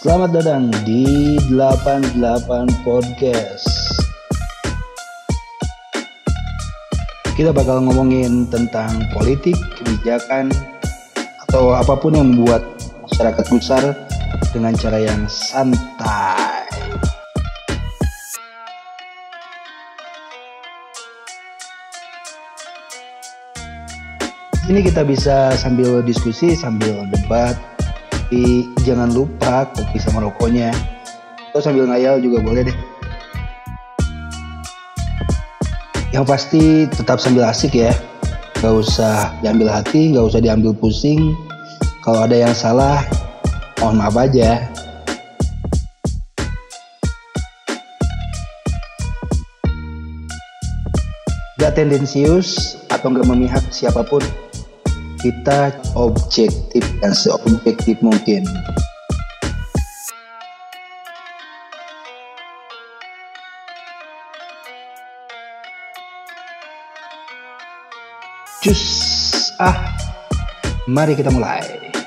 Selamat datang di 88 Podcast. Kita bakal ngomongin tentang politik, kebijakan, atau apa pun yang membuat masyarakat besar dengan cara yang santai. Ini kita bisa sambil diskusi, sambil debat, tapi jangan lupa kopi sama rokoknya. Atau sambil ngayal juga boleh deh. Yang pasti tetap sambil asik ya. Gak usah diambil hati, gak usah diambil pusing. Kalau ada yang salah, mohon maaf aja. Gak tendensius atau gak memihak siapa pun kita objektif dan seobjektif mungkin. Cus, ah, mari kita mulai.